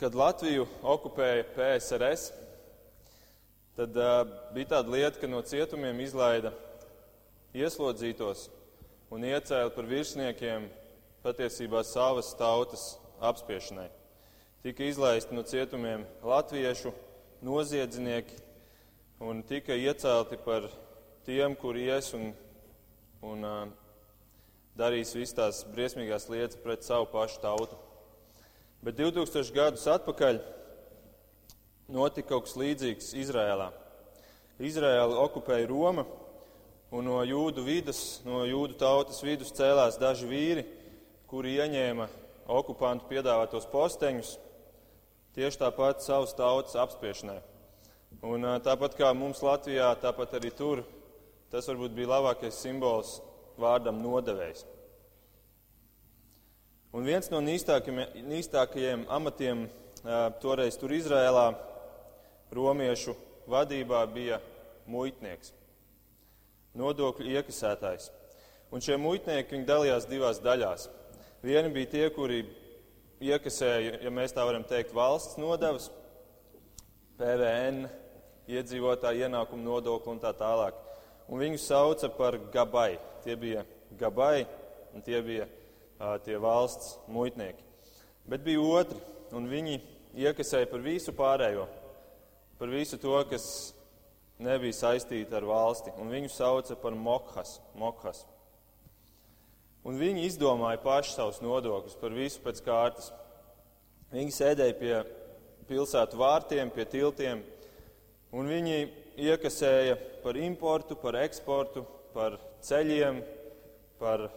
kad Latviju okupēja PSRS, tad uh, bija tāda lieta, ka no cietumiem izlaida ieslodzītos un iecēla par virsniekiem patiesībā savas tautas apspiešanai. Tika izlaisti no cietumiem latviešu noziedznieki un tika iecelti par tiem, kuri ies un, un uh, darīs visas tās briesmīgās lietas pret savu pašu tautu. Bet 2000 gadus atpakaļ notika kaut kas līdzīgs Izrēlā. Izrēla okupēja Roma, un no jūdu vidas, no jūdu tautas vidus cēlās daži vīri, kuri ieņēma okupantu piedāvātos posteņus tieši tāpat savas tautas apspiešanai. Un tāpat kā mums Latvijā, tāpat arī tur tas varbūt bija labākais simbols vārdam nodevējs. Un viens no nīstākajiem, amatiem toreiz tur Izrēlā romiešu vadībā bija muitnieks, nodokļu iekasētājs. Un šie muitnieki dalījās divās daļās. Vieni bija tie, kuri iekasēja, ja mēs tā varam teikt, valsts nodevas, PVN, iedzīvotāju ienākumu nodokli un tā tālāk. Un viņus sauca par gabai. Tie bija gabai un tie bija uh, tie valsts muitnieki. Bet bija otri, un viņi iekasēja par visu pārējo, par visu to, kas nebija saistīta ar valsti, un viņu sauca par mokhas. mokhas. Un viņi izdomāja paši savus nodokļus par visu pēc kārtas. Viņi sēdēja pie pilsētu vārtiem, pie tiltiem, un viņi iekasēja par importu, par eksportu, par ceļiem, par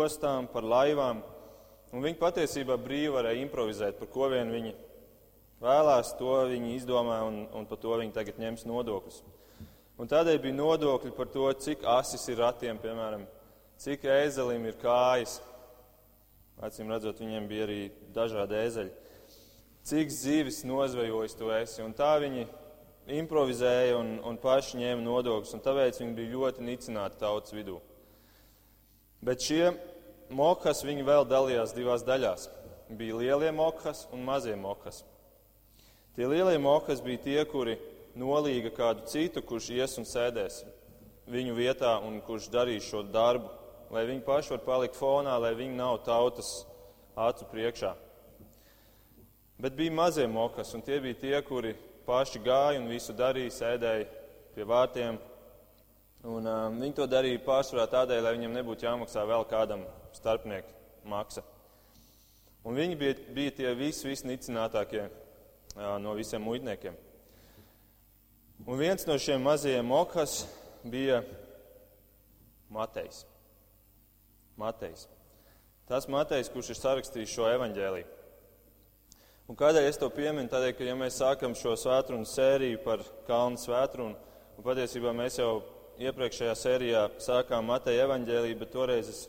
ostām, par laivām. Un viņi patiesībā brīvi varēja improvizēt, par ko vien viņi vēlās, to viņi izdomāja, un, un par to viņi tagad ņems nodokļus. Un tādēļ bija nodokļi par to, cik asis ir ratiem, piemēram, cik ēzelim ir kājas. Acīm redzot, viņiem bija arī dažādi ēzeļi. Cik zivis nozvejojis tu esi. Un tā viņi improvizēja un, un paši ņēma nodokļus. Un tāpēc viņi bija ļoti nicināti tautas vidū. Bet šie mokas viņi vēl dalījās divās daļās. Bija lielie mokas un mazie mokas. Tie lielie mokas bija tie, kuri nolīga kādu citu, kurš ies un sēdēs viņu vietā un kurš darīs šo darbu lai viņi paši var palikt fonā, lai viņi nav tautas acu priekšā. Bet bija mazie mokas, un tie bija tie, kuri paši gāja un visu darīja, sēdēja pie vārtiem. Un, um, viņi to darīja pārsvarā tādēļ, lai viņiem nebūtu jāmaksā vēl kādam starpnieku maksa. Un viņi bija, bija tie visi, visnicinātākie uh, no visiem muitniekiem. Un viens no šiem mazajiem mokas bija Matejs. Matejs. Tas Matejs, kurš ir sarakstījis šo evaņģēliju. Un kādēļ es to pieminu? Tādēļ, ka ja mēs sākam šo svētkrunu sēriju par kalnu svētkrunu, un patiesībā mēs jau iepriekšējā sērijā sākām Mateja evaņģēliju, bet toreiz es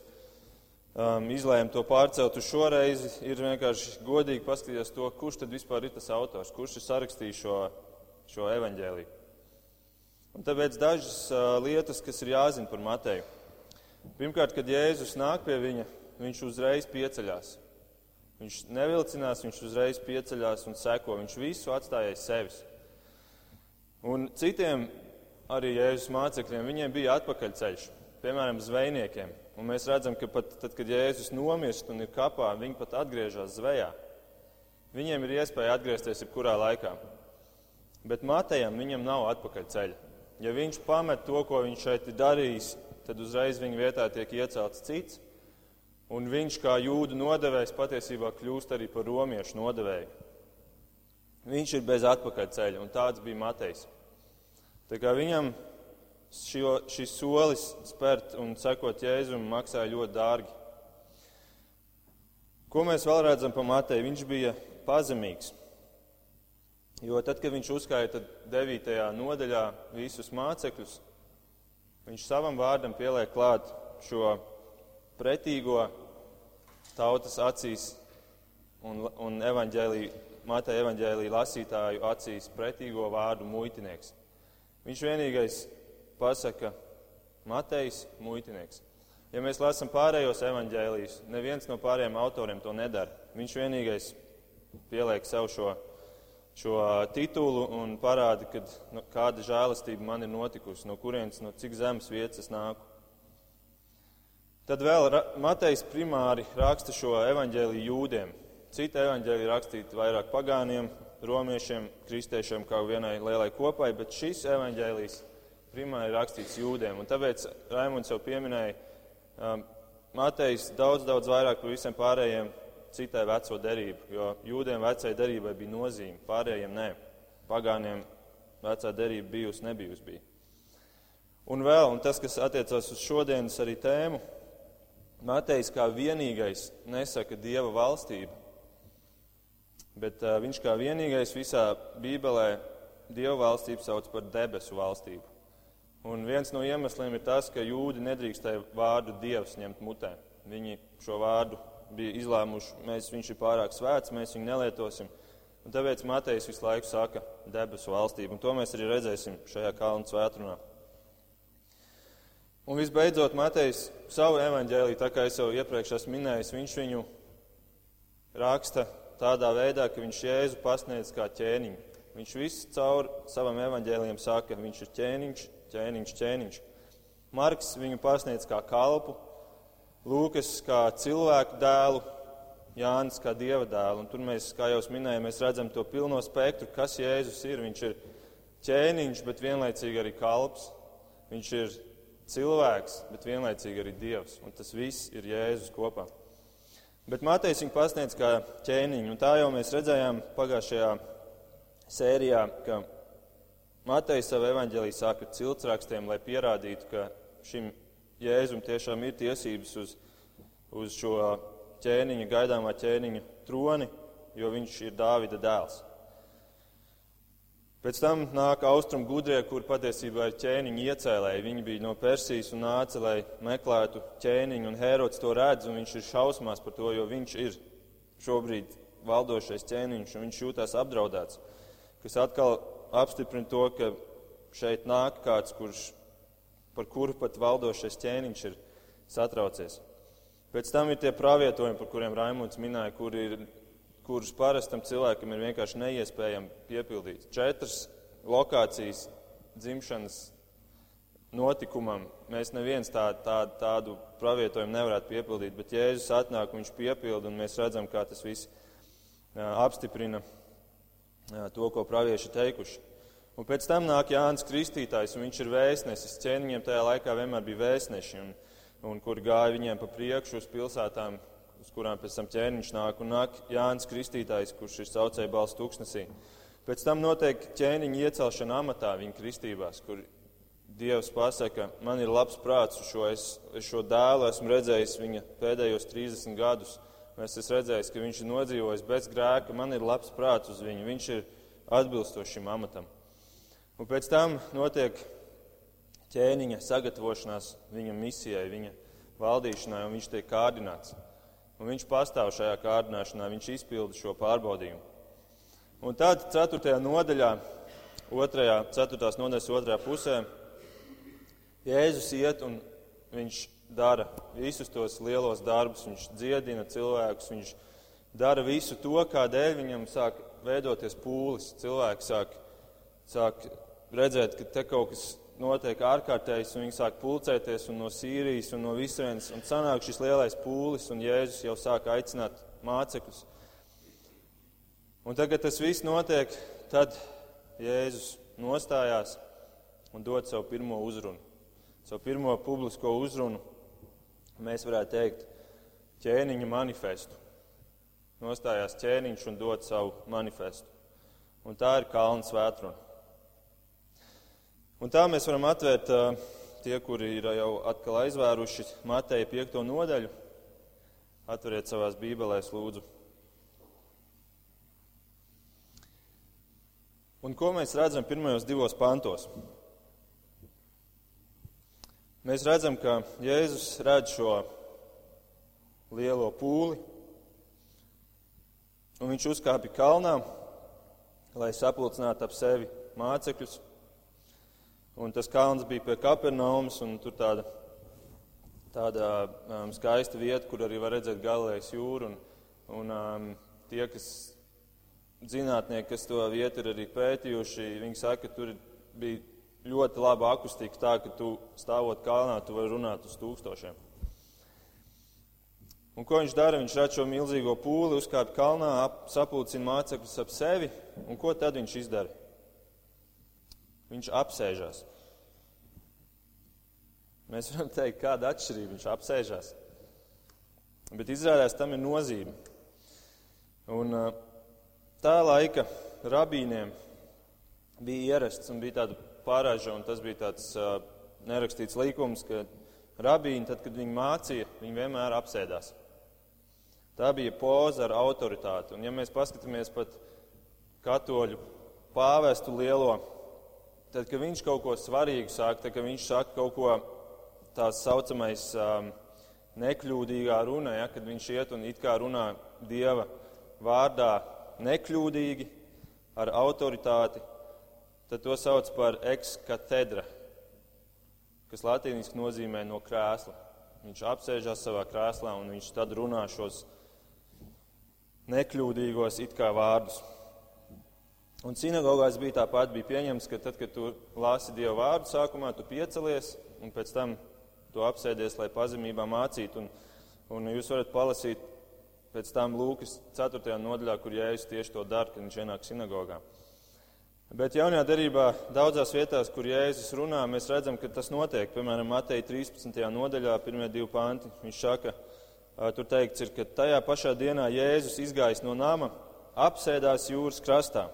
um, izlēmu to pārcelt uz šo reizi, ir vienkārši godīgi paskatīties to, kurš tad vispār ir tas autors, kurš ir sarakstījis šo, šo evaņģēliju. Un tāpēc dažas uh, lietas, kas ir jāzina par Mateju. Pirmkārt, kad Jēzus nāk pie viņa, viņš uzreiz pieceļās. Viņš nevilcinās, viņš uzreiz pieceļās un seko. Viņš visu atstāja sevis. Un citiem arī Jēzus mācekļiem, viņiem bija atpakaļceļš, piemēram, zvejniekiem. Un mēs redzam, ka pat tad, kad Jēzus nomirst un ir kapā, viņi pat atgriežas zvejā. Viņiem ir iespēja atgriezties jebkurā laikā. Bet Matejam viņam nav atpakaļceļa. Ja viņš pamet to, ko viņš šeit ir darījis, tad uzreiz viņa vietā tiek iecelts cits, un viņš kā jūdu nodevējs patiesībā kļūst arī par romiešu nodevēju. Viņš ir bez atpakaļceļa, un tāds bija Matejs. Tā kā viņam šo, šis solis spērt un sekot Jēzum maksāja ļoti dārgi. Ko mēs vēl redzam par Mateju? Viņš bija pazemīgs. Jo tad, kad viņš uzskaita 9. nodaļā visus mācekļus, Viņš savam vārdam pieliek klāt šo pretīgo tautas acīs un, un evaņģēlī, Mateja evaņģēlī lasītāju acīs pretīgo vārdu muitinieks. Viņš vienīgais pasaka Matejs muitinieks. Ja mēs lasām pārējos evaņģēlījus, neviens no pārējiem autoriem to nedara. Viņš vienīgais pieliek sev šo, šo titulu un parāda, kad, nu, kāda žēlastība man ir notikusi, no kurienes, no cik zemes vietas es nāku. Tad vēl Matejs primāri raksta šo evaņģēliju jūdiem. Cita evaņģēlija rakstīta vairāk pagāniem, romiešiem, kristiešiem kā vienai lielai kopai, bet šis evaņģēlijs primāri rakstīts jūdiem. Un tāpēc Raimunds jau pieminēja, um, Matejs daudz, daudz vairāk par visiem pārējiem citai veco derību, jo jūdiem vecai derībai bija nozīme, pārējiem nē. Pagāniem vecā derība bijusi, nebijusi bija. Un vēl, un tas, kas attiecās uz šodienas arī tēmu, Matejs kā vienīgais nesaka Dieva valstību, bet uh, viņš kā vienīgais visā Bībelē Dieva valstību sauc par debesu valstību. Un viens no iemesliem ir tas, ka jūdi nedrīkstēja vārdu Dievs ņemt mutē. Viņi šo vārdu bija izlēmuši, mēs, viņš ir pārāk svēts, mēs viņu nelietosim. Un tāpēc Matejs visu laiku saka debesu valstību, un to mēs arī redzēsim šajā kalnu svētrunā. Un visbeidzot, Matejs savu evaņģēliju, tā kā es jau iepriekš esmu minējis, viņš viņu raksta tādā veidā, ka viņš Jēzu pasniedz kā ķēniņu. Viņš visu caur savam evaņģēlijam saka, viņš ir ķēniņš, ķēniņš, ķēniņš. Marks viņu pasniedz kā kalpu, Lūkas kā cilvēku dēlu, Jānis kā dieva dēlu. Un tur mēs, kā jau minēju, mēs redzam to pilno spektru, kas Jēzus ir. Viņš ir ķēniņš, bet vienlaicīgi arī kalps. Viņš ir cilvēks, bet vienlaicīgi arī dievs. Un tas viss ir Jēzus kopā. Bet Matejs viņu pasniedz kā ķēniņu. Un tā jau mēs redzējām pagājušajā sērijā, ka Matejs savu evaņģēliju sāka ciltsrakstiem, lai pierādītu, ka šim Jēzum tiešām ir tiesības uz, uz šo ķēniņa, gaidāmā ķēniņa troni, jo viņš ir Dāvida dēls. Pēc tam nāk austrumu gudrie, kur patiesībā ir ķēniņa iecēlēji. Viņi bija no Persijas un nāca, lai meklētu ķēniņu, un Herods to redz, un viņš ir šausmās par to, jo viņš ir šobrīd valdošais ķēniņš, un viņš jūtās apdraudēts. Kas atkal apstiprina to, ka šeit nāk kāds, kurš par kuru pat valdošais ķēniņš ir satraucies. Pēc tam ir tie pravietojumi, par kuriem Raimunds minēja, kur ir, kurus parastam cilvēkam ir vienkārši neiespējami piepildīt. Četras lokācijas dzimšanas notikumam mēs neviens tā, tā, tādu pravietojumu nevarētu piepildīt, bet Jēzus atnāk un viņš piepilda, un mēs redzam, kā tas viss apstiprina to, ko pravieši teikuši. Un pēc tam nāk Jānis Kristītājs, un viņš ir vēstnesis. Ķēniņiem tajā laikā vienmēr bija vēstneši, un, un kur gāja viņiem pa priekšu uz pilsētām, kurām pēc tam ķēniņš nāk. Un nāk Jānis Kristītājs, kurš ir saucēja balss tūkstnesī. Pēc tam notiek ķēniņa iecelšana amatā viņa kristībās, kur Dievs pasaka, man ir labs prāts šo, es šo dēlu esmu redzējis viņa pēdējos 30 gadus. Es esmu redzējis, ka viņš ir nodzīvojis bez grēka, man ir labs prāts uz viņu, viņš ir atbilstošs šim amatam. Un pēc tam notiek ķēniņa sagatavošanās viņa misijai, viņa valdīšanai, un viņš tiek kārdināts. Un viņš pastāv šajā kārdināšanā, viņš izpilda šo pārbaudījumu. Un tad 4. nodaļā, 2. 4. nodaļas otrajā pusē, Jēzus iet un viņš dara visus tos lielos darbus, viņš dziedina cilvēkus, viņš dara visu to, kādēļ viņam sāk veidoties pūlis. Cilvēki sāk, sāk redzēt, ka te kaut kas notiek ārkārtējs, un viņi sāk pulcēties no Sīrijas un no visrienes, un sanāk šis lielais pūlis, un Jēzus jau sāk aicināt mācekļus. Un tagad tas viss notiek, tad Jēzus nostājās un dod savu pirmo uzrunu. Savu pirmo publisko uzrunu, mēs varētu teikt, ķēniņa manifestu. Nostājās ķēniņš un dod savu manifestu. Un tā ir Kalns vētruna. Un tā mēs varam atvērt tie, kuri ir jau atkal aizvēruši Mateja 5. nodaļu. Atveriet savās bībelēs, lūdzu. Un ko mēs redzam pirmajos divos pantos? Mēs redzam, ka Jēzus redz šo lielo pūli, un viņš uzkāpa kalnā, lai sapulcinātu ap sevi mācekļus. Un tas kalns bija pie Kapernaumas, un tur tāda, tāda um, skaista vieta, kur arī var redzēt Galilejas jūru. Un, un um, tie, kas zinātnieki, kas to vietu ir arī pētījuši, viņi saka, ka tur bija ļoti laba akustika, tā ka tu stāvot kalnā, tu vari runāt uz tūkstošiem. Un ko viņš dara? Viņš šo milzīgo pūli, uzkāpa kalnā, ap, sapulcina mācekļus ap sevi, un ko tad viņš izdara? Viņš apsēžās. Mēs varam teikt, kāda atšķirība viņš apsēžās. Bet izrādās tam ir nozīme. Un tā laika rabīniem bija ierasts un bija tāda pārāža, un tas bija tāds nerakstīts līkums, ka rabīni, tad, kad viņi mācīja, viņi vienmēr apsēdās. Tā bija poza ar autoritāti. Un ja mēs paskatāmies pat katoļu pāvestu lielo, tad, kad viņš kaut ko svarīgu saka, tad, kad viņš saka kaut ko tās saucamais um, nekļūdīgā runa, ja, kad viņš iet un it kā runā Dieva vārdā nekļūdīgi, ar autoritāti, tad to sauc par ekskatedra, kas latīniski nozīmē no krēsla. Viņš apsēžās savā krēslā un viņš tad runā šos nekļūdīgos it kā vārdus. Un sinagogās bija tāpat, bija pieņemts, ka tad, kad tu lasi Dieva vārdu sākumā, tu piecelies un pēc tam tu apsēdies, lai pazemībā mācītu. Un, un jūs varat palasīt pēc tam Lūkas 4. nodaļā, kur Jēzus tieši to dara, kad viņš ienāk sinagogā. Bet jaunajā derībā daudzās vietās, kur Jēzus runā, mēs redzam, ka tas notiek. Piemēram, Mateja 13. nodaļā, pirmie divi panti. Viņš saka, tur teikts, ir, ka tajā pašā dienā Jēzus izgājis no nama, apsēdās jūras krastā,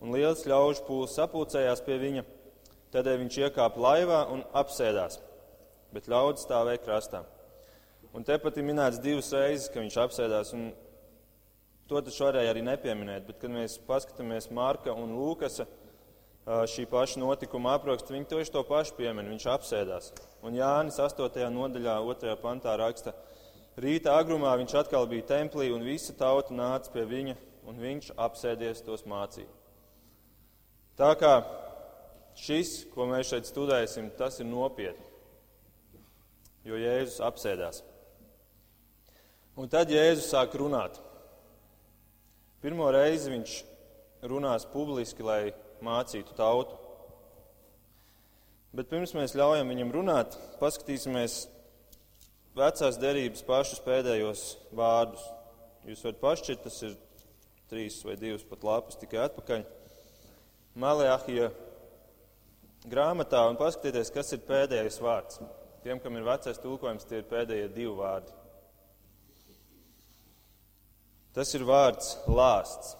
un liels ļaužu pūlis sapulcējās pie viņa. Tādēļ viņš iekāpa laivā un apsēdās, bet ļaudis stāvēja krastā. Un tepat ir minēts divas reizes, ka viņš apsēdās. Un To taču varēja arī nepieminēt, bet, kad mēs paskatāmies Marka un Lūkasa šī paša notikuma aprakstu, viņi tieši to pašu piemin. Viņš apsēdās. Un Jānis 8. nodaļā, 2. pantā raksta, rīta agrumā viņš atkal bija templī un visa tauta nāca pie viņa, un viņš apsēdies tos mācīja. Tā kā šis, ko mēs šeit studēsim, tas ir nopietni, jo Jēzus apsēdās. Un tad Jēzus sāk runāt. Pirmo reizi viņš runās publiski, lai mācītu tautu. Bet pirms mēs ļaujam viņam runāt, paskatīsimies vecās derības pašus pēdējos vārdus. Jūs varat pašķirt, tas ir trīs vai divas pat lapas tikai atpakaļ. Maleahija grāmatā un paskatieties, kas ir pēdējais vārds. Tiem, kam ir vecais tulkojums, tie ir pēdējie divi vārdi. Tas ir vārds lāsts,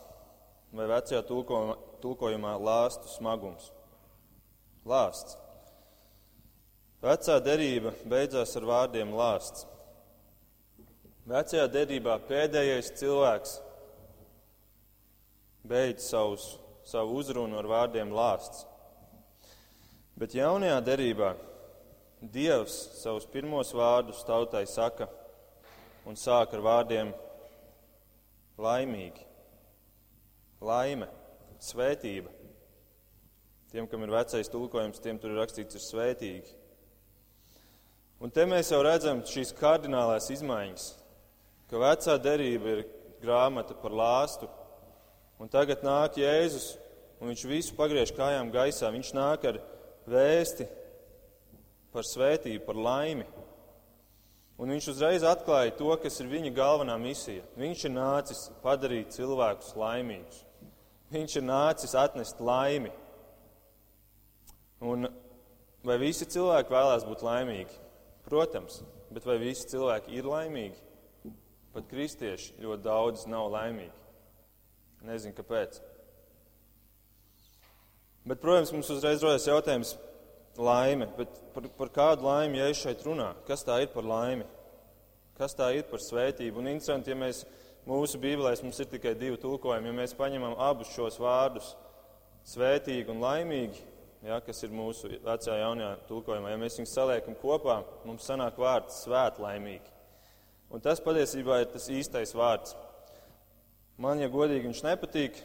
vai vecajā tulkojumā, tulkojumā lāstu smagums. Lāsts. Vecā derība beidzās ar vārdiem lāsts. Vecajā derībā pēdējais cilvēks beidz savus, savu uzrunu ar vārdiem lāsts. Bet jaunajā derībā Dievs savus pirmos vārdus tautai saka un sāk ar vārdiem laimīgi. Laime, svētība. Tiem, kam ir vecais tulkojums, tiem tur ir rakstīts, ir svētīgi. Un te mēs jau redzam šīs kardinālās izmaiņas, ka vecā derība ir grāmata par lāstu, un tagad nāk Jēzus, un viņš visu pagriež kājām gaisā. Viņš nāk ar vēsti par svētību, par laimi. Un viņš uzreiz atklāja to, kas ir viņa galvenā misija. Viņš ir nācis padarīt cilvēkus laimīgus. Viņš ir nācis atnest laimi. Un vai visi cilvēki vēlās būt laimīgi? Protams, bet vai visi cilvēki ir laimīgi? Pat kristieši ļoti daudz nav laimīgi. Nezinu, kāpēc. Bet, protams, mums uzreiz rodas jautājums, laime, bet par, par kādu laimi ja šeit runā? Kas tā ir par laimi? Kas tā ir par svētību? Un interesanti, ja mēs mūsu bībelēs mums ir tikai divi tulkojumi, ja mēs paņemam abus šos vārdus - svētīgi un laimīgi, ja, kas ir mūsu vecajā jaunajā tulkojumā, ja mēs viņus saliekam kopā, mums sanāk vārds svētlaimīgi. Un tas patiesībā ir tas īstais vārds. Man, ja godīgi, viņš nepatīk,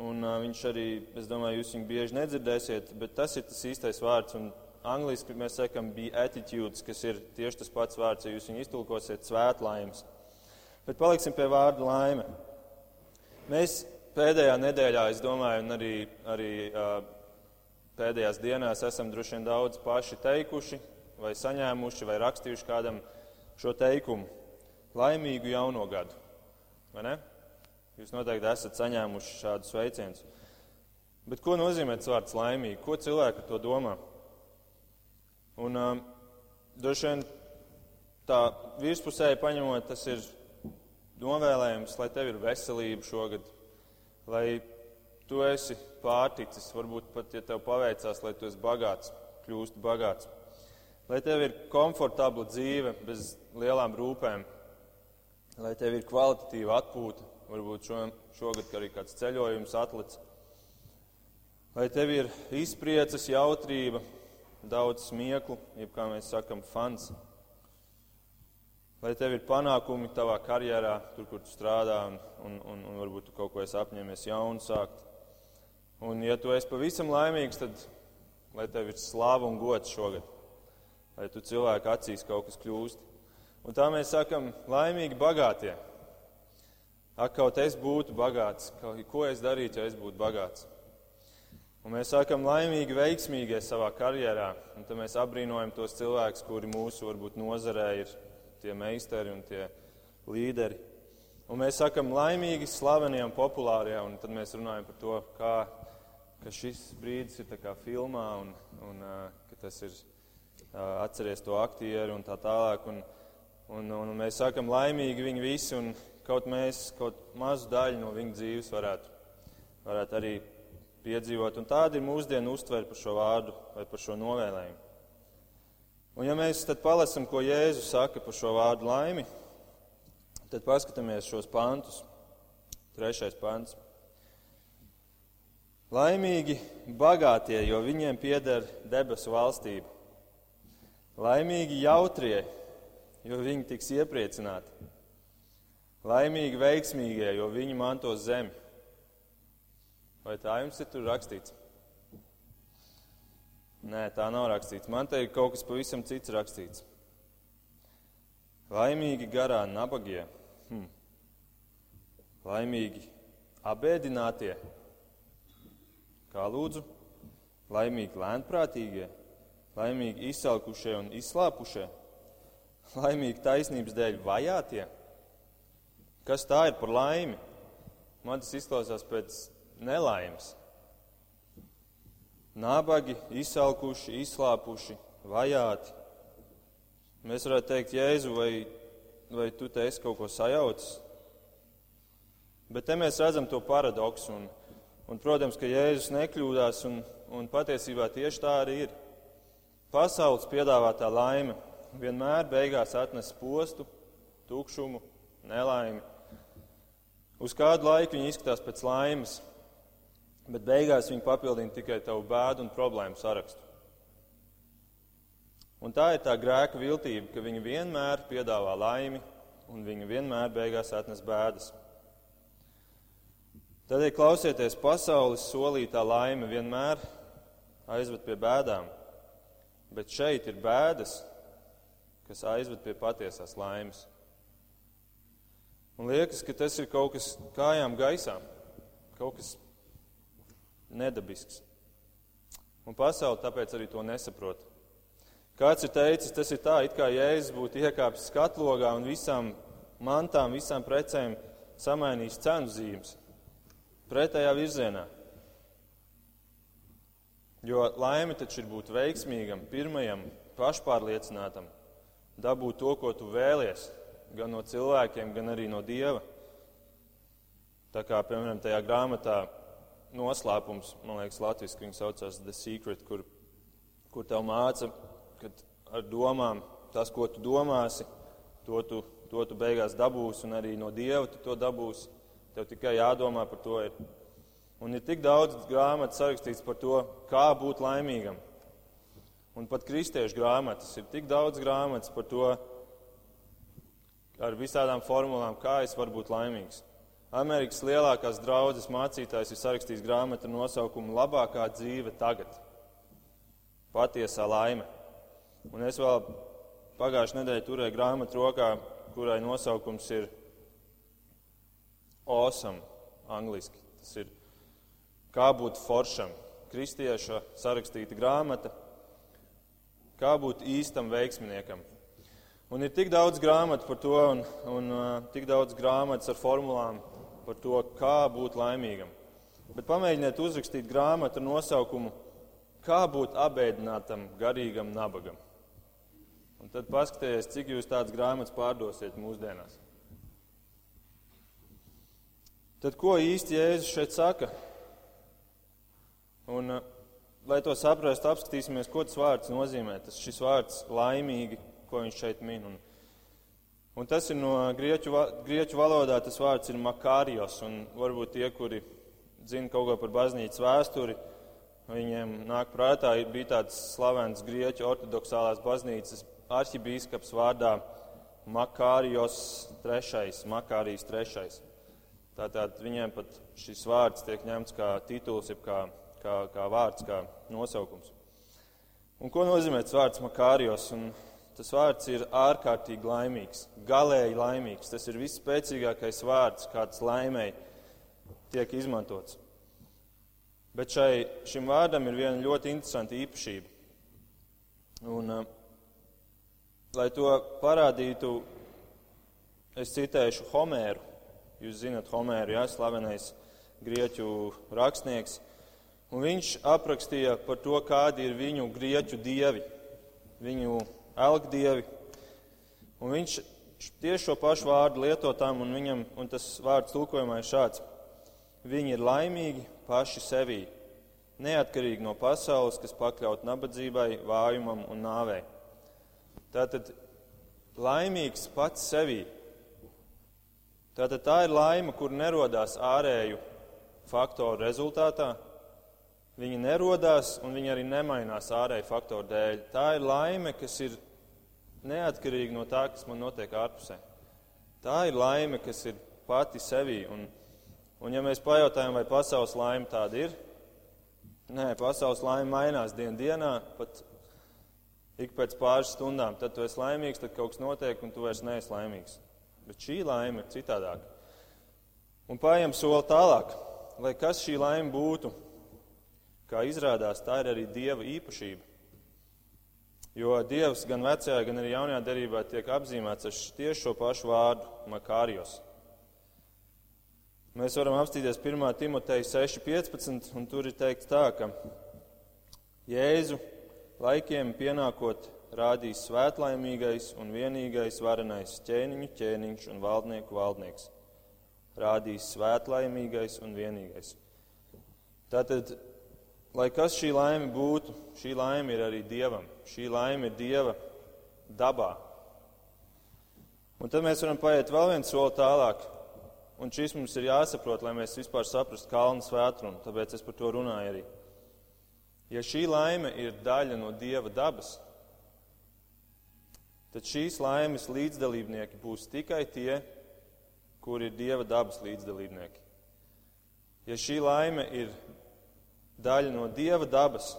Un uh, viņš arī, es domāju, jūs viņu bieži nedzirdēsiet, bet tas ir tas īstais vārds. Un angliski mēs sakam be attitudes, kas ir tieši tas pats vārds, ja jūs viņu iztulkosiet svētlaimes. Bet paliksim pie vārda laime. Mēs pēdējā nedēļā, es domāju, un arī, arī uh, pēdējās dienās esam droši vien daudz paši teikuši, vai saņēmuši, vai rakstījuši kādam šo teikumu - laimīgu jauno gadu. Vai ne? Jūs noteikti esat saņēmuši šādus sveicienus. Bet ko nozīmē vārds laimīgi? Ko cilvēki to domā? Un um, droši vien tā virspusēji paņemot, tas ir novēlējums, lai tev ir veselība šogad, lai tu esi pārticis, varbūt pat, ja tev paveicās, lai tu esi bagāts, kļūst bagāts. Lai tev ir komfortabla dzīve bez lielām rūpēm, lai tev ir kvalitatīva atpūta, varbūt šo, šogad arī kāds ceļojums atlicis. Lai tev ir izpriecas, jautrība, daudz smieklu, jeb kā mēs sakam, fans. Lai tev ir panākumi tavā karjerā, tur, kur tu strādā, un, un, un, un varbūt tu kaut ko esi apņēmies jaunu sākt. Un, ja tu esi pavisam laimīgs, tad lai tev ir slāva un gods šogad, lai tu cilvēku acīs kaut kas kļūst. Un tā mēs sakam, laimīgi bagātie. Ak, kaut es būtu bagāts, ko es darītu, ja es būtu bagāts? Un mēs sakam, laimīgi, veiksmīgie savā karjerā. Un tad mēs apbrīnojam tos cilvēkus, kuri mūsu varbūt nozarē ir tie meistari un tie līderi. Un mēs sakam, laimīgi, slavenie un populārie. Un tad mēs runājam par to, kā, ka šis brīdis ir kā filmā un, un ka tas ir atceries to aktieru un tā tālāk. Un, un, un mēs sakam, laimīgi viņi visi, un kaut mēs kaut mazu daļu no viņu dzīves varētu, varētu arī piedzīvot. Un tāda ir mūsdienu uztvere par šo vārdu vai par šo novēlējumu. Un ja mēs tad palasam, ko Jēzus saka par šo vārdu laimi, tad paskatāmies šos pantus. Trešais pants. Laimīgi bagātie, jo viņiem pieder debesu valstība. Laimīgi jautrie, jo viņi tiks iepriecināti. Laimīgi veiksmīgie, jo viņi mantos zemi. Vai tā jums ir tur rakstīts? Nē, tā nav rakstīts. Man te ir kaut kas pavisam cits rakstīts. Laimīgi garā nabagie, hm. laimīgi abēdinātie, kā lūdzu, laimīgi lēnprātīgie, laimīgi izsalkušie un izslāpušie, laimīgi taisnības dēļ vajātie. Kas tā ir par laimi? Man tas izklausās pēc nelaimes. Nabagi, izsalkuši, izslāpuši, vajāti. Mēs varētu teikt, Jēzu, vai, vai tu te esi kaut ko sajaucis? Bet te mēs redzam to paradoksu. Un, un, protams, ka Jēzus nekļūdās, un, un patiesībā tieši tā arī ir. Pasaules piedāvātā laime vienmēr beigās atnes postu, tukšumu, nelaimi. Uz kādu laiku viņi izskatās pēc laimes, bet beigās viņi papildina tikai tavu bēdu un problēmu sarakstu. Un tā ir tā grēka viltība, ka viņi vienmēr piedāvā laimi, un viņi vienmēr beigās atnes bēdas. Tādēļ klausieties, pasaules solītā laime vienmēr aizved pie bēdām, bet šeit ir bēdas, kas aizved pie patiesās laimes. Un liekas, ka tas ir kaut kas kājām gaisā, kaut kas nedabisks. Un pasaule tāpēc arī to nesaprot. Kāds ir teicis, tas ir tā, it kā Jēzus būtu iekāpis skatlogā un visām mantām, visām precēm samainījis cenu zīmes pretējā virzienā. Jo laime taču ir būt veiksmīgam, pirmajam, pašpārliecinātam, dabūt to, ko tu vēlies, gan no cilvēkiem, gan arī no Dieva. Tā kā, piemēram, tajā grāmatā noslēpums, man liekas, latviešu viņi saucās The Secret, kur, kur tev māca, ka ar domām tas, ko tu domāsi, to tu, to tu beigās dabūsi, un arī no Dieva tu to dabūsi. Tev tikai jādomā par to. Ir. Un ir tik daudz grāmatu sarakstīts par to, kā būt laimīgam. Un pat kristiešu grāmatas ir tik daudz grāmatas par to, ar visādām formulām, kā es varu būt laimīgs. Amerikas lielākās draudzes mācītājs ir sarakstījis grāmatu nosaukumu Labākā dzīve tagad. Patiesā laime. Un es vēl pagājušajā nedēļā turēju grāmatu rokā, kurai nosaukums ir Awesome, angliski. Tas ir kā būt foršam, kristieša sarakstīta grāmata, kā būt īstam veiksminiekam. Un ir tik daudz grāmatu par to, un, un uh, tik daudz grāmatas ar formulām par to, kā būt laimīgam. Bet pamēģiniet uzrakstīt grāmatu ar nosaukumu Kā būt abēdinātam, garīgam nabagam. Un tad paskatieties, cik jūs tādas grāmatas pārdosiet mūsdienās. Tad ko īsti Jēzus šeit saka? Un, lai to saprastu, apskatīsimies, ko tas vārds nozīmē. Tas šis vārds laimīgi, ko viņš šeit min. Un, un tas ir no grieķu, grieķu valodā, tas vārds ir makārijos. Un varbūt tie, kuri zina kaut ko par baznīcas vēsturi, viņiem nāk prātā, bija tāds slavens grieķu ortodoksālās baznīcas arhibīskaps vārdā Makārijos III, Makārijas III. Tātad viņiem pat šis vārds tiek ņemts kā tituls, jeb kā, kā, kā vārds, kā nosaukums. Un ko nozīmē tas vārds Makārijos? Un tas vārds ir ārkārtīgi laimīgs, galēji laimīgs. Tas ir visspēcīgākais vārds, kāds laimēji tiek izmantots. Bet šai, šim vārdam ir viena ļoti interesanta īpašība. Un, uh, lai to parādītu, es citēšu Homēru. Jūs zinat, Homēru, jā, slavenais grieķu rakstnieks. Un viņš aprakstīja par to, kādi ir viņu grieķu dievi, viņu elgdievi. Un viņš tieši šo pašu vārdu lieto tam, un, viņam, un tas vārds tulkojumā ir šāds. Viņi ir laimīgi paši sevī, neatkarīgi no pasaules, kas pakļaut nabadzībai, vājumam un nāvei. Tātad laimīgs pats sevī. Tātad tā ir laime, kur nerodās ārēju faktoru rezultātā. Viņa nerodās un viņa arī nemainās ārēju faktoru dēļ. Tā ir laime, kas ir neatkarīga no tā, kas man notiek ārpusē. Tā ir laime, kas ir pati sevī. Un, Un ja mēs pajautājam, vai pasaules laime tāda ir, nē, pasaules laime mainās dien dienā, pat ik pēc pāris stundām. Tad tu esi laimīgs, tad kaut kas notiek, un tu vairs neesi laimīgs. Bet šī laime ir citādāka. Un pājam soli tālāk, lai kas šī laime būtu, kā izrādās, tā ir arī Dieva īpašība. Jo Dievs gan vecajā, gan arī jaunajā derībā tiek apzīmēts ar tieši šo pašu vārdu - makārijos. Mēs varam apstīties 1. Timoteja 6.15, un tur ir teikts tā, ka Jēzu laikiem pienākot rādīs svētlaimīgais un vienīgais varenais ķēniņu ķēniņš un valdnieku valdnieks. Rādīs svētlaimīgais un vienīgais. Tātad, lai kas šī laime būtu, šī laime ir arī Dievam. Šī laime ir Dieva dabā. Un tad mēs varam paiet vēl vienu soli tālāk. Un šis mums ir jāsaprot, lai mēs vispār saprastu kalnu svētrumu, tāpēc es par to runāju arī. Ja šī laime ir daļa no Dieva dabas, tad šīs laimes līdzdalībnieki būs tikai tie, kuri ir Dieva dabas līdzdalībnieki. Ja šī laime ir daļa no Dieva dabas,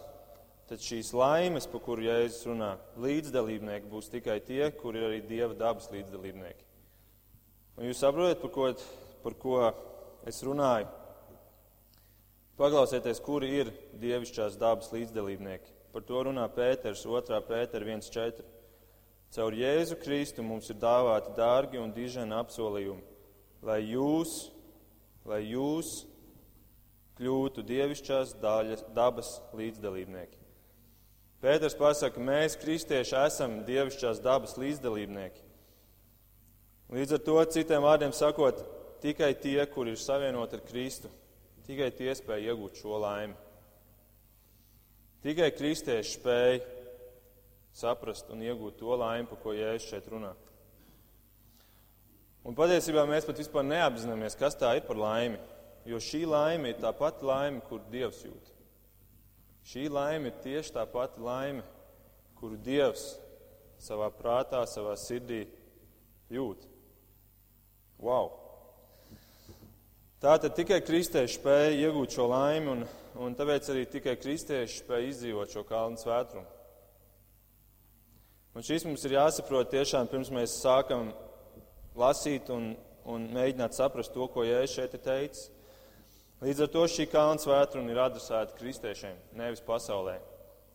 tad šīs laimes, par kuru Jēzus runā, līdzdalībnieki būs tikai tie, kuri ir arī Dieva dabas līdzdalībnieki. Un jūs saprotat, par ko par ko es runāju. Paklausieties, kuri ir dievišķās dabas līdzdalībnieki. Par to runā Pēters, 2. Pētera 1.4. Caur Jēzu Kristu mums ir dāvāti dārgi un diženi apsolījumi, lai jūs, lai jūs kļūtu dievišķās daļas, dabas līdzdalībnieki. Pēters pasaka, mēs, kristieši, esam dievišķās dabas līdzdalībnieki. Līdz ar to, citiem vārdiem sakot, Tikai tie, kur ir savienoti ar Kristu, tikai tie spēj iegūt šo laimi. Tikai kristieši spēj saprast un iegūt to laimi, par ko Jēzus šeit runā. Un patiesībā mēs pat vispār neapzināmies, kas tā ir par laimi. Jo šī laime ir tā pati laime, kur Dievs jūt. Šī laime ir tieši tā pati laime, kuru Dievs savā prātā, savā sirdī jūt. Wow! Tātad tikai kristieši spēja iegūt šo laimi, un, un tāpēc arī tikai kristieši spēja izdzīvot šo kalnu svētrumu. Un šis mums ir jāsaprot tiešām pirms mēs sākam lasīt un, un mēģināt saprast to, ko Jēzus šeit ir teicis. Līdz ar to šī kalna svētruna ir adresēta kristiešiem, nevis pasaulē.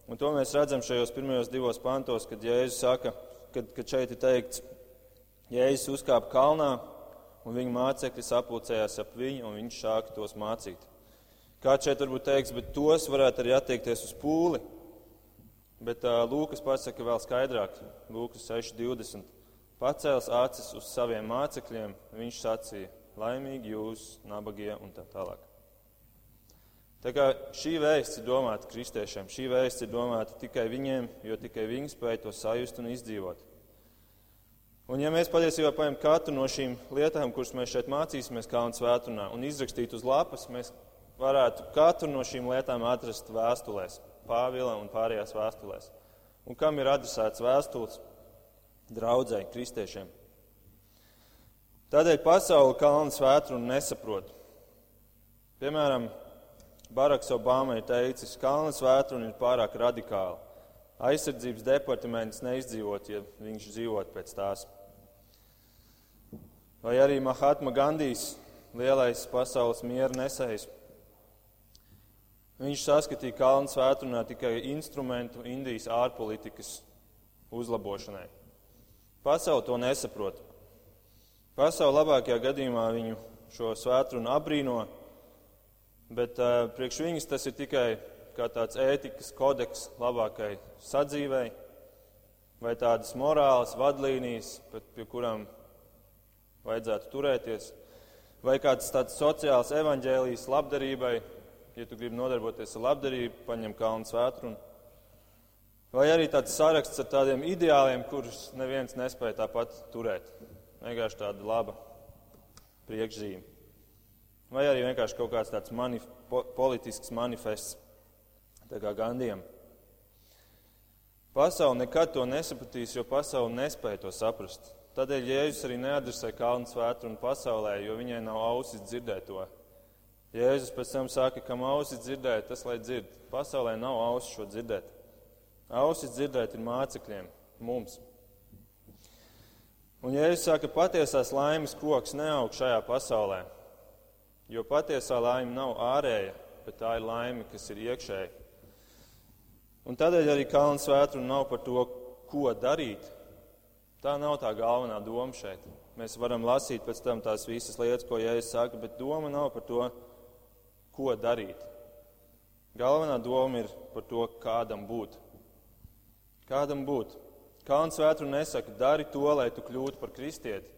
Un to mēs redzam šajos pirmajos divos pantos, kad Jēzus saka, kad, kad šeit ir teikts, Jēzus uzkāpa kalnā un viņa mācekļi sapulcējās ap viņu un viņš sāka tos mācīt. Kāds šeit varbūt teiks, bet tos varētu arī attiekties uz pūli. Bet uh, Lūkas pasaka vēl skaidrāk, Lūkas 6.20. Pacēls acis uz saviem mācekļiem, viņš sacīja, laimīgi jūs, nabagie un tā tālāk. Tā kā šī vēsts ir domāta kristiešiem, šī vēsts ir domāta tikai viņiem, jo tikai viņi spēj to sajust un izdzīvot. Un ja mēs patiesībā paņem katru no šīm lietām, kuras mēs šeit mācīsimies kā un svētunā, un izrakstīt uz lapas, mēs varētu katru no šīm lietām atrast vēstulēs, Pāvila un pārējās vēstulēs. Un kam ir adresēts vēstules? Draudzēji, kristiešiem. Tādēļ pasauli kalnu svētrunu nesaprot. Piemēram, Baraks Obama ir teicis, ka Kalnas vētruna ir pārāk radikāla. Aizsardzības departaments neizdzīvot, ja viņš dzīvot pēc tās. Vai arī Mahatma Gandijs, lielais pasaules miera nesējs. Viņš saskatīja Kalnas vētrunā tikai instrumentu Indijas ārpolitikas uzlabošanai. Pasaule to nesaprot. Pasaule labākajā gadījumā viņu šo svētrunu abrīno bet uh, priekš viņas tas ir tikai kā tāds ētikas kodeks labākai sadzīvei, vai tādas morālas vadlīnijas, pie kurām vajadzētu turēties, vai kāds tāds sociāls evaņģēlijs labdarībai, ja tu gribi nodarboties ar labdarību, paņem kalnu svētru. Vai arī tāds saraksts ar tādiem ideāliem, kurus neviens nespēja tāpat turēt. Vienkārši tāda laba priekšzīme. Vai arī vienkārši kaut kāds tāds manif po politisks manifests, tā kā Gandiem. Pasaule nekad to nesapratīs, jo pasaule nespēja to saprast. Tādēļ Jēzus arī neadresē kalnu svētru pasaulē, jo viņai nav ausis dzirdēt to. Jēzus pēc tam saka, kam ausis dzirdēt, tas lai dzird. Pasaulē nav ausis šo dzirdēt. Ausis dzirdēt ir mācekļiem, mums. Un Jēzus saka, patiesās laimes koks neaug šajā pasaulē. Jo patiesā laime nav ārēja, bet tā ir laime, kas ir iekšēja. Un tādēļ arī Kalnu svētru nav par to, ko darīt. Tā nav tā galvenā doma šeit. Mēs varam lasīt pēc tam tās visas lietas, ko Jēzus saka, bet doma nav par to, ko darīt. Galvenā doma ir par to, kādam būt. Kādam būt? Kalnu svētru nesaka, dari to, lai tu kļūtu par kristieti.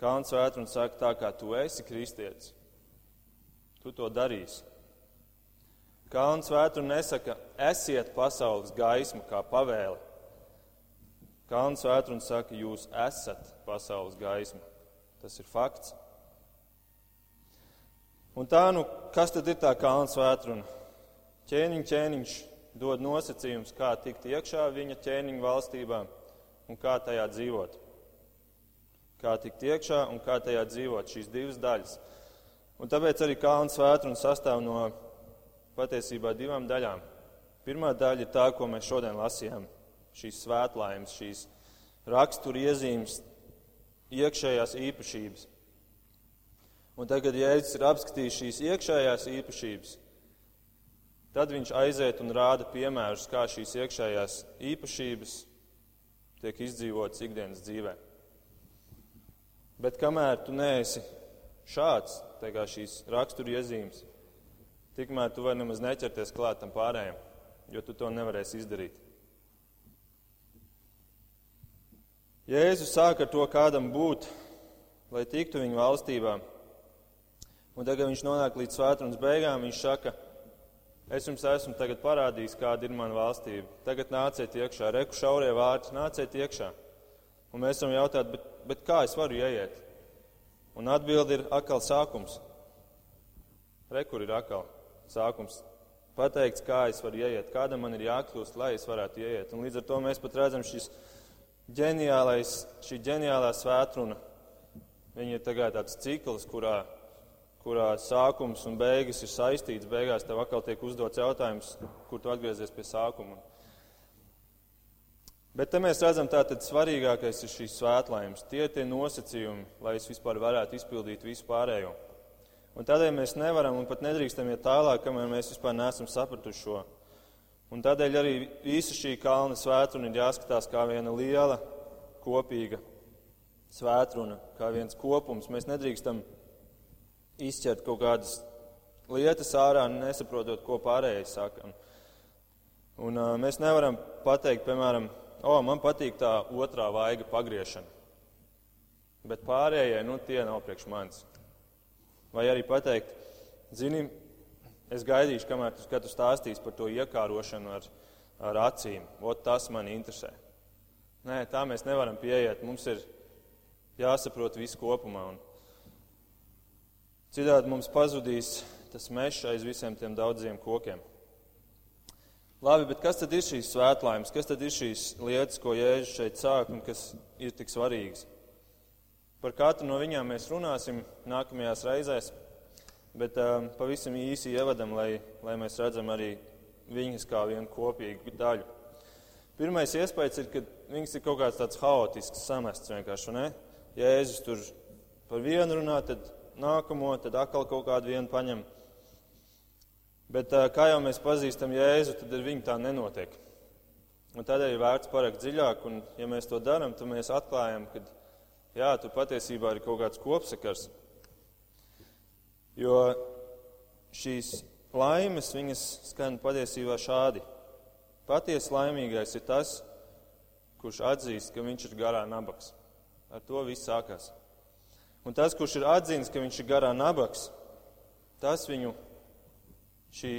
Kalns vētrums saka, tā kā tu esi kristietis, tu to darīsi. Kalns vētrums nesaka, esiet pasaules gaisma kā pavēle. Kalns vētrums saka, jūs esat pasaules gaisma. Tas ir fakts. Un tā, nu, kas tad ir tā kalns vētruna? Ķēniņš, ķēniņš dod nosacījumus, kā tikt iekšā viņa ķēniņa valstībā un kā tajā dzīvot kā tikt iekšā un kā tajā dzīvot, šīs divas daļas. Un tāpēc arī Kalnu svētkruna sastāv no patiesībā divām daļām. Pirmā daļa ir tā, ko mēs šodien lasījām, šīs svētlaimes, šīs rakstura iezīmes, iekšējās īpašības. Un tagad, ja Jēzus ir apskatījis šīs iekšējās īpašības, tad viņš aiziet un rāda piemērus, kā šīs iekšējās īpašības tiek izdzīvotas ikdienas dzīvēm. Bet kamēr tu neesi šāds, tā kā šīs rakstura iezīmes, tikmēr tu vari nemaz neķerties klāt tam pārējiem, jo tu to nevarēsi izdarīt. Jēzus sāka ar to, kādam būt, lai tiktu viņa valstībā. Un tagad viņš nonāk līdz svētdienas beigām. Viņš saka, es jums esmu tagad parādījis, kāda ir mana valstība. Tagad nāciet iekšā, reku šaurie vārti, nāciet iekšā. Un mēs varam jautāt, bet, bet kā es varu ieiet? Un atbildi ir atkal sākums. Rekur ir atkal sākums. Pateikts, kā es varu ieiet, kādam man ir jākļūst, lai es varētu ieiet. Un līdz ar to mēs pat redzam šis ģeniālais, šī ģeniālā svētruna. Viņa ir tagad tāds cikls, kurā, kurā sākums un beigas ir saistīts. Beigās tev atkal tiek uzdots jautājums, kur tu atgriezies pie sākuma. Bet te mēs redzam, tātad svarīgākais ir šīs svētlaimes. Tie ir tie nosacījumi, lai es vispār varētu izpildīt visu pārējo. Un tādēļ mēs nevaram un pat nedrīkstam iet tālāk, kamēr mēs vispār neesam sapratuši šo. Un tādēļ arī visa šī kalna svētruna ir jāskatās kā viena liela, kopīga svētruna, kā viens kopums. Mēs nedrīkstam izķert kaut kādas lietas ārā, nesaprotot, ko pārējais saka. Un uh, mēs nevaram pateikt, piemēram, o, man patīk tā otrā vaiga pagriešana, bet pārējie, nu, tie nav priekš manis. Vai arī pateikt, zini, es gaidīšu, kamēr tu, tu stāstīsi par to iekārošanu ar, ar acīm. Ot, tas man interesē. Nē, tā mēs nevaram pieiet. Mums ir jāsaprot viss kopumā. Un citādi mums pazudīs tas mežs aiz visiem tiem daudziem kokiem. Labi, bet kas tad ir šīs svētlaimes? Kas tad ir šīs lietas, ko Jēzus šeit sāk un kas ir tik svarīgas? Par katru no viņām mēs runāsim nākamajās reizēs, bet um, pavisam īsi ievadam, lai, lai mēs redzam arī viņas kā vienu kopīgu daļu. Pirmais iespējas ir, ka viņas ir kaut kāds tāds haotisks, samests vienkārši. Ne? Jēzus tur par vienu runā, tad nākamo, tad atkal kaut kādu vienu paņem. Bet kā jau mēs pazīstam Jēzu, tad ar viņu tā nenotiek. Un tādēļ ir vērts parakt dziļāk, un ja mēs to darām, tad mēs atklājam, ka jā, tur patiesībā ir kaut kāds kopsakars. Jo šīs laimes, viņas skan patiesībā šādi. Patiesi laimīgais ir tas, kurš atzīst, ka viņš ir garā nabaks. Ar to viss sākās. Un tas, kurš ir atzīst, ka viņš ir garā nabaks, tas viņu šī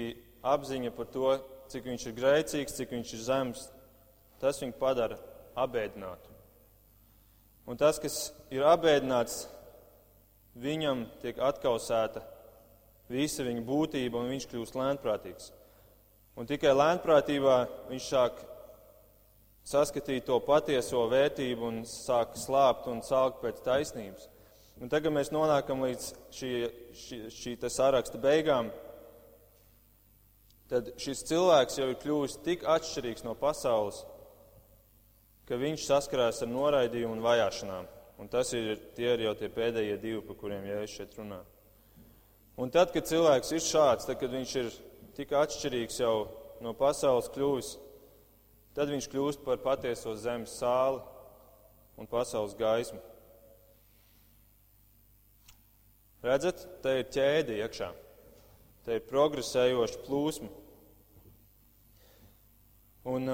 apziņa par to, cik viņš ir grēcīgs, cik viņš ir zems, tas viņu padara abēdinātu. Un tas, kas ir apbēdināts, viņam tiek atkausēta visa viņa būtība, un viņš kļūst lēnprātīgs. Un tikai lēnprātībā viņš sāk saskatīt to patieso vērtību un sāk slāpt un salkt pēc taisnības. Un tagad mēs nonākam līdz šī, šī, šī saraksta beigām. Tad šis cilvēks jau ir kļuvis tik atšķirīgs no pasaules, ka viņš saskarās ar noraidījumu un vajāšanām. Un tas ir tie ir jau tie pēdējie divi, par kuriem Jēzus šeit runā. Un tad, kad cilvēks ir šāds, tad, kad viņš ir tik atšķirīgs jau no pasaules kļuvis, tad viņš kļūst par patieso zemes sāli un pasaules gaismu. Redzat, te ir ķēde iekšā. Te ir progresējoša plūsma. Un,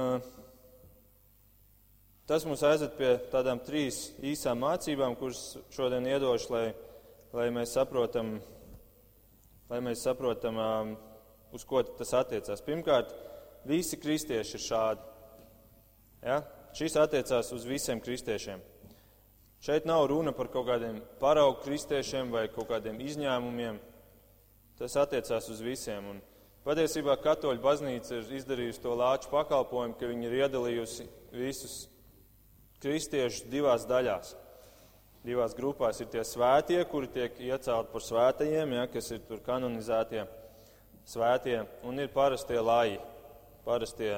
Tas mums aizved pie tādām trīs īsām mācībām, kuras šodien iedošu, lai, lai mēs saprotam, lai mēs saprotam uz ko tas attiecās. Pirmkārt, visi kristieši ir šādi. Ja? Šis attiecās uz visiem kristiešiem. Šeit nav runa par kaut kādiem paraugu kristiešiem vai kaut kādiem izņēmumiem. Tas attiecās uz visiem. Un patiesībā katoļu baznīca ir izdarījusi to lāču pakalpojumu, ka viņi ir iedalījusi visus kristiešus divās daļās. Divās grupās ir tie svētie, kuri tiek iecelti par svētajiem, ja, kas ir tur kanonizētie svētie, un ir parastie laji, parastie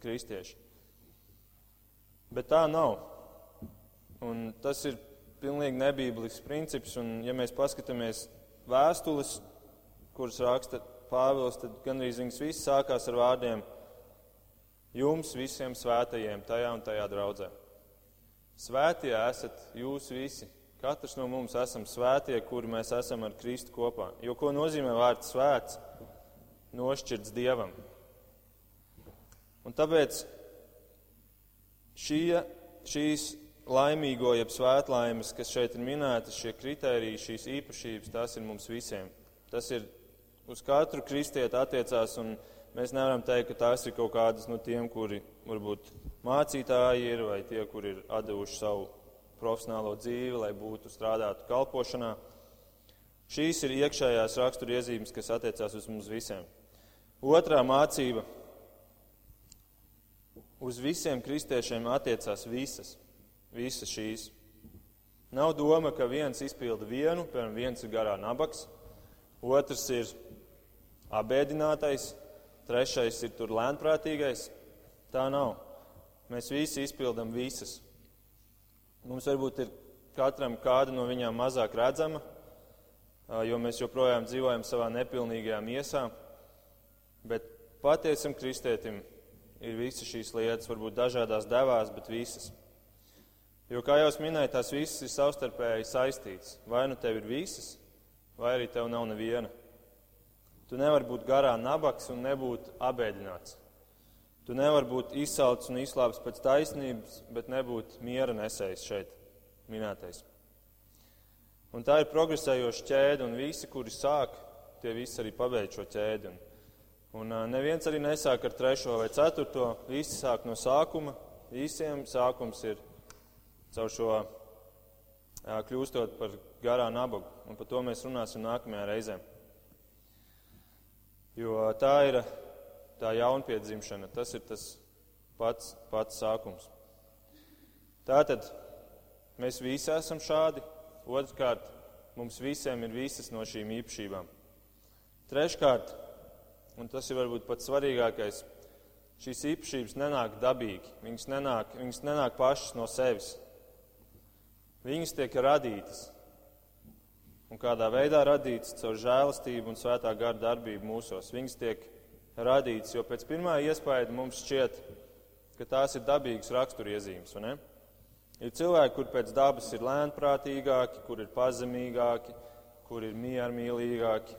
kristieši. Bet tā nav. Un tas ir pilnīgi nebīblisks princips, un ja mēs paskatāmies vēstules, kuras raksta Pāvils, tad gandrīz viņas visas sākās ar vārdiem jums visiem svētajiem tajā un tajā draudzē. Svētie esat jūs visi. Katrs no mums esam svētie, kuri mēs esam ar Kristu kopā. Jo ko nozīmē vārds svēts? Nošķirts Dievam. Un tāpēc šie, šīs laimīgo, jeb svētlaimes, kas šeit ir minētas, šie kriteriji, šīs īpašības, tas ir mums visiem. Tas ir uz katru kristieti attiecās, un mēs nevaram teikt, ka tās ir kaut kādas no tiem, kuri varbūt mācītāji ir vai tie, kur ir devuši savu profesionālo dzīvi, lai būtu strādātu kalpošanā. Šīs ir iekšējās raksturiezīmes, kas attiecās uz mums visiem. Otrā mācība. Uz visiem kristiešiem attiecās visas, visas šīs. Nav doma, ka viens izpilda vienu, piemēram, viens ir garā nabaks, otrs ir abēdinātais, trešais ir tur lēnprātīgais. Tā nav. Mēs visi izpildām visas. Mums varbūt ir katram kāda no viņām mazāk redzama, jo mēs joprojām dzīvojam savā nepilnīgajā miesā. Bet patiesam kristētim ir visas šīs lietas, varbūt dažādās devās, bet visas. Jo, kā jau minēju, tās visas ir savstarpēji saistītas. Vai nu tev ir visas, vai arī tev nav neviena. Tu nevari būt garā nabaks un nebūt abēdināts. Tu nevari būt izsalcis un izslāpis pēc taisnības, bet nebūt miera nesējis šeit minētais. Un tā ir progresējoša ķēde, un visi, kuri sāk, tie visi arī pabeidz šo ķēdi. Un, un neviens arī nesāk ar trešo vai ceturto, visi sāk no sākuma. Visiem sākums ir caur šo kļūstot par garā nabagu, un par to mēs runāsim nākamajā reizē. Jo tā ir tā jaunpiedzimšana, tas ir tas pats, pats sākums. Tātad mēs visi esam šādi, Otrkārt, mums visiem ir visas no šīm īpašībām. Treškārt, un tas ir varbūt pats svarīgākais, šīs īpašības nenāk dabīgi. Viņas nenāk, viņas nenāk pašas no sevis. Viņas tiek radītas. Un kādā veidā radītas caur žēlastību un svētā gara darbību mūsos. Viņas tiek radītas, jo pēc pirmā iespēja mums šķiet, ka tās ir dabīgas raksturiezīmes. Ir cilvēki, kur pēc dabas ir lēnprātīgāki, kur ir pazemīgāki, kur ir miermīlīgāki.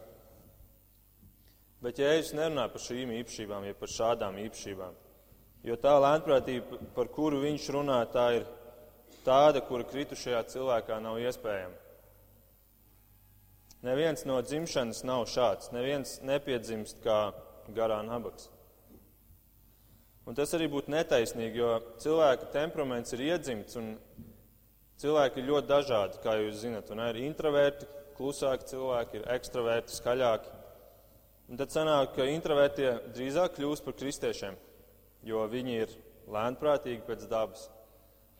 Bet Jēzus nerunā par šīm īpašībām, ja par šādām īpašībām. Jo tā lēnprātība, par kuru viņš runā, tā ir tāda, kura kritušajā cilvēkā nav iespējama. Neviens no dzimšanas nav šāds. Neviens nepiedzimst kā garā nabaks. Un tas arī būtu netaisnīgi, jo cilvēka temperaments ir iedzimts un cilvēki ir ļoti dažādi, kā jūs zinat. Un ir introverti, klusāki cilvēki, ir ekstraverti, skaļāki. Un tad sanāk, ka introvertie drīzāk kļūst par kristiešiem, jo viņi ir lēnprātīgi pēc dabas,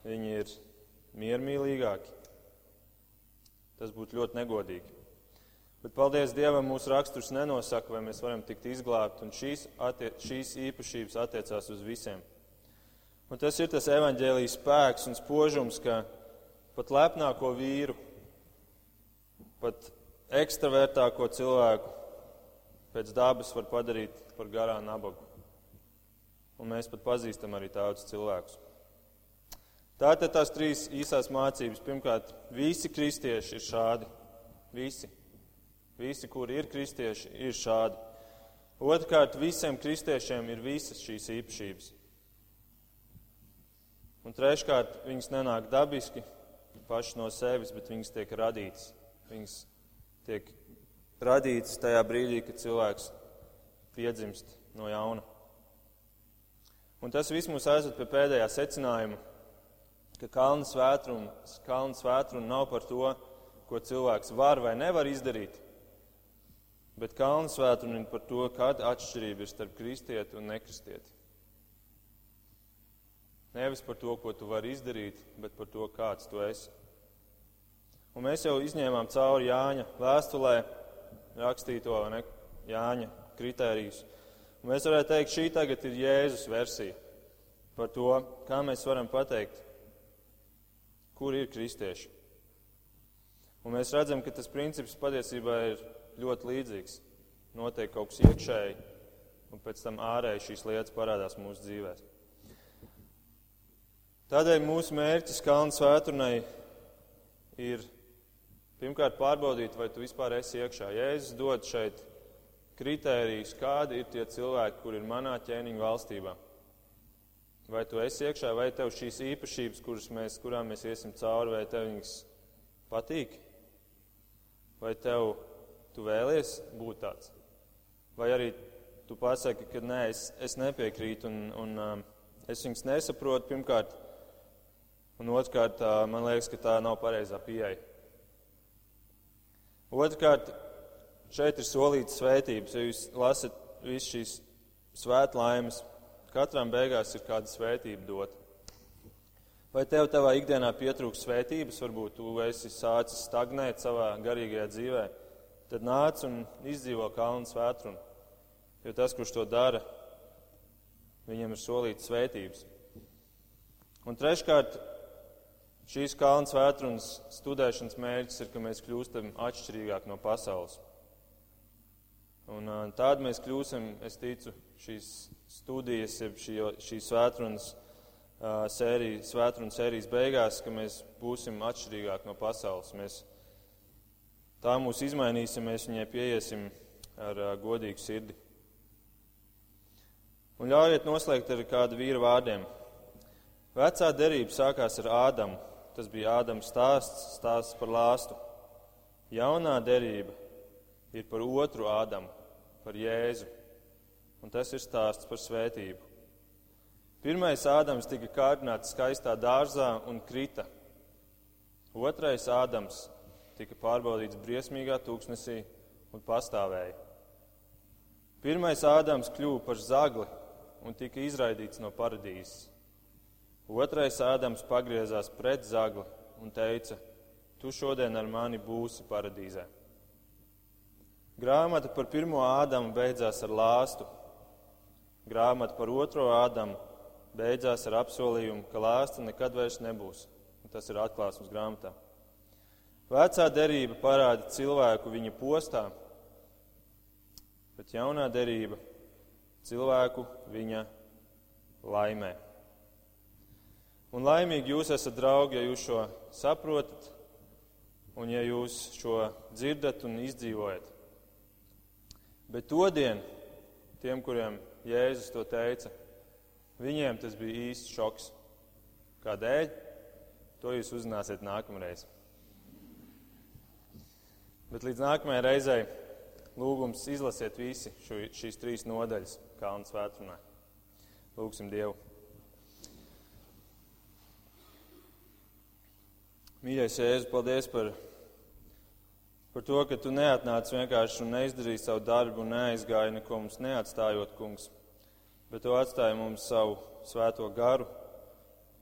viņi ir miermīlīgāki. Tas būtu ļoti negodīgi. Bet, paldies Dievam, mūsu raksturs nenosaka, vai mēs varam tikt izglābti, un šīs, attie, šīs īpašības attiecās uz visiem. Un tas ir tas evaņģēlijas spēks un spožums, ka pat lepnāko vīru, pat ekstravertāko cilvēku pēc dabas var padarīt par garā nabagu. Un mēs pat pazīstam arī tādus cilvēkus. Tātad tās trīs īsās mācības. Pirmkārt, visi kristieši ir šādi. Visi. Visi, kuri ir kristieši, ir šādi. Otrkārt, visiem kristiešiem ir visas šīs īpašības. Un treškārt, viņas nenāk dabiski paši no sevis, bet viņas tiek radītas. Viņas tiek radītas tajā brīdī, kad cilvēks piedzimst no jauna. Un tas viss mūs aizved pie pēdējā secinājuma, ka kalnas vētruna nav par to, ko cilvēks var vai nevar izdarīt, Bet kalnu svētdiena par to, kāda atšķirība ir starp kristieti un nekristieti. Nevis par to, ko tu vari izdarīt, bet par to, kāds tu esi. Un mēs jau izņēmām cauri Jāņa vēstulē rakstīto ne, Jāņa kritērijus. Un mēs varētu teikt, šī tagad ir Jēzus versija par to, kā mēs varam pateikt, kur ir kristieši. Un mēs redzam, ka tas princips patiesībā ir ļoti līdzīgs. Notiek kaut kas iekšēji, un pēc tam ārēji šīs lietas parādās mūsu dzīvēm. Tādēļ mūsu mērķis Kalnu svēturnai ir pirmkārt pārbaudīt, vai tu vispār esi iekšā. Jēzus dod šeit kritērijus, kādi ir tie cilvēki, kur ir manā ķēniņa valstībā. Vai tu esi iekšā, vai tev šīs īpašības, mēs, kurām mēs iesim cauri, vai tev viņas patīk? Vai tev Tu vēlies būt tāds? Vai arī tu pasaki, ka nē, es, es nepiekrītu un, un um, es viņus nesaprotu pirmkārt, un otrkārt, uh, man liekas, ka tā nav pareizā pieeja. Otrkārt, šeit ir solīts svētības. Ja jūs lasat visas šīs svētlaimes, katram beigās ir kāda svētība dot. Vai tev tavā ikdienā pietrūks svētības, varbūt tu esi sācis stagnēt savā garīgajā dzīvēm? Tad nāc un izdzīvo kalnu svētrumu. Jo tas, kurš to dara, viņam ir solīts svētības. Un treškārt, Šīs kalnu svētrunas studēšanas mērķis ir, ka mēs kļūstam atšķirīgāk no pasaules. Un tādu mēs kļūsim, es ticu, šīs studijas, jeb šī, šīs svētrunas sērijas, svētrunas sērijas beigās, ka mēs būsim atšķirīgāk no pasaules. Mēs tā mūs izmainīsim, mēs viņai pieiesim ar godīgu sirdi. Un ļaujiet noslēgt ar kādu vīru vārdiem. Vecā derība sākās ar Ādamu Tas bija Ādams stāsts, stāsts par lāstu. Jaunā derība ir par otru Ādamu, par Jēzu. Un tas ir stāsts par svētību. Pirmais Ādams tika kārdināts skaistā dārzā un krita. Otrais Ādams tika pārbaudīts briesmīgā tūkstnesī un pastāvēja. Pirmais Ādams kļuva par zagli un tika izraidīts no paradīzes. Otrais Ādams pagriezās pret zagli un teica: Tu šodien ar mani būsi paradīzē. Grāmata par pirmo Ādamu beidzās ar lāstu. Grāmata par otro Ādamu beidzās ar apsolījumu, ka lāsta nekad vairs nebūs. Un tas ir atklāsmes grāmatā. Vecā derība parāda cilvēku viņa postā, bet jaunā derība cilvēku viņa laimē. Un laimīgi jūs esat draugi, ja jūs šo saprotat un ja jūs šo dzirdat un izdzīvojat. Bet to dienu tiem, kuriem Jēzus to teica, viņiem tas bija īsts šoks. Kādēļ? To jūs uzzināsiet nākamreiz. Bet līdz nākamajai reizei lūgums izlasiet visi šo, šīs trīs nodaļas Kalnu svētdienā. Lūgsim Dievu! Mīļais, Jēzu, paldies par, par to, ka tu neatnāc vienkārši un neizdarīji savu darbu un neaizgāji neko mums neatstājot, kungs, bet tu atstāji mums savu svēto garu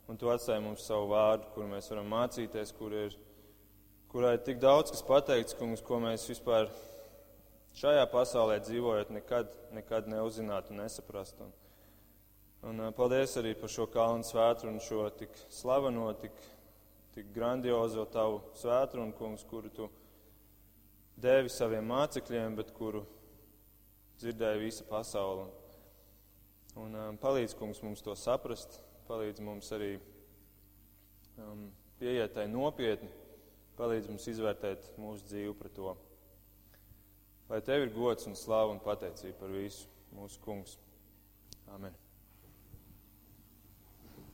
un tu atstāji mums savu vārdu, kur mēs varam mācīties, kur ir, kurā ir tik daudz, kas pateikts, kungs, ko mēs vispār šajā pasaulē dzīvojot nekad, nekad neuzzinātu un nesaprastu. Un, un paldies arī par šo kalnu svētru un šo tik slaveno, tik tik grandiozo tavu svētrunu, kungs, kuru tu devi saviem mācekļiem, bet kuru dzirdēja visa pasaule. Un um, palīdz, kungs, mums to saprast, palīdz mums arī um, pieiet tai nopietni, palīdz mums izvērtēt mūsu dzīvi pret to. Lai tev ir gods un slāva un pateicība par visu mūsu kungs. Amen.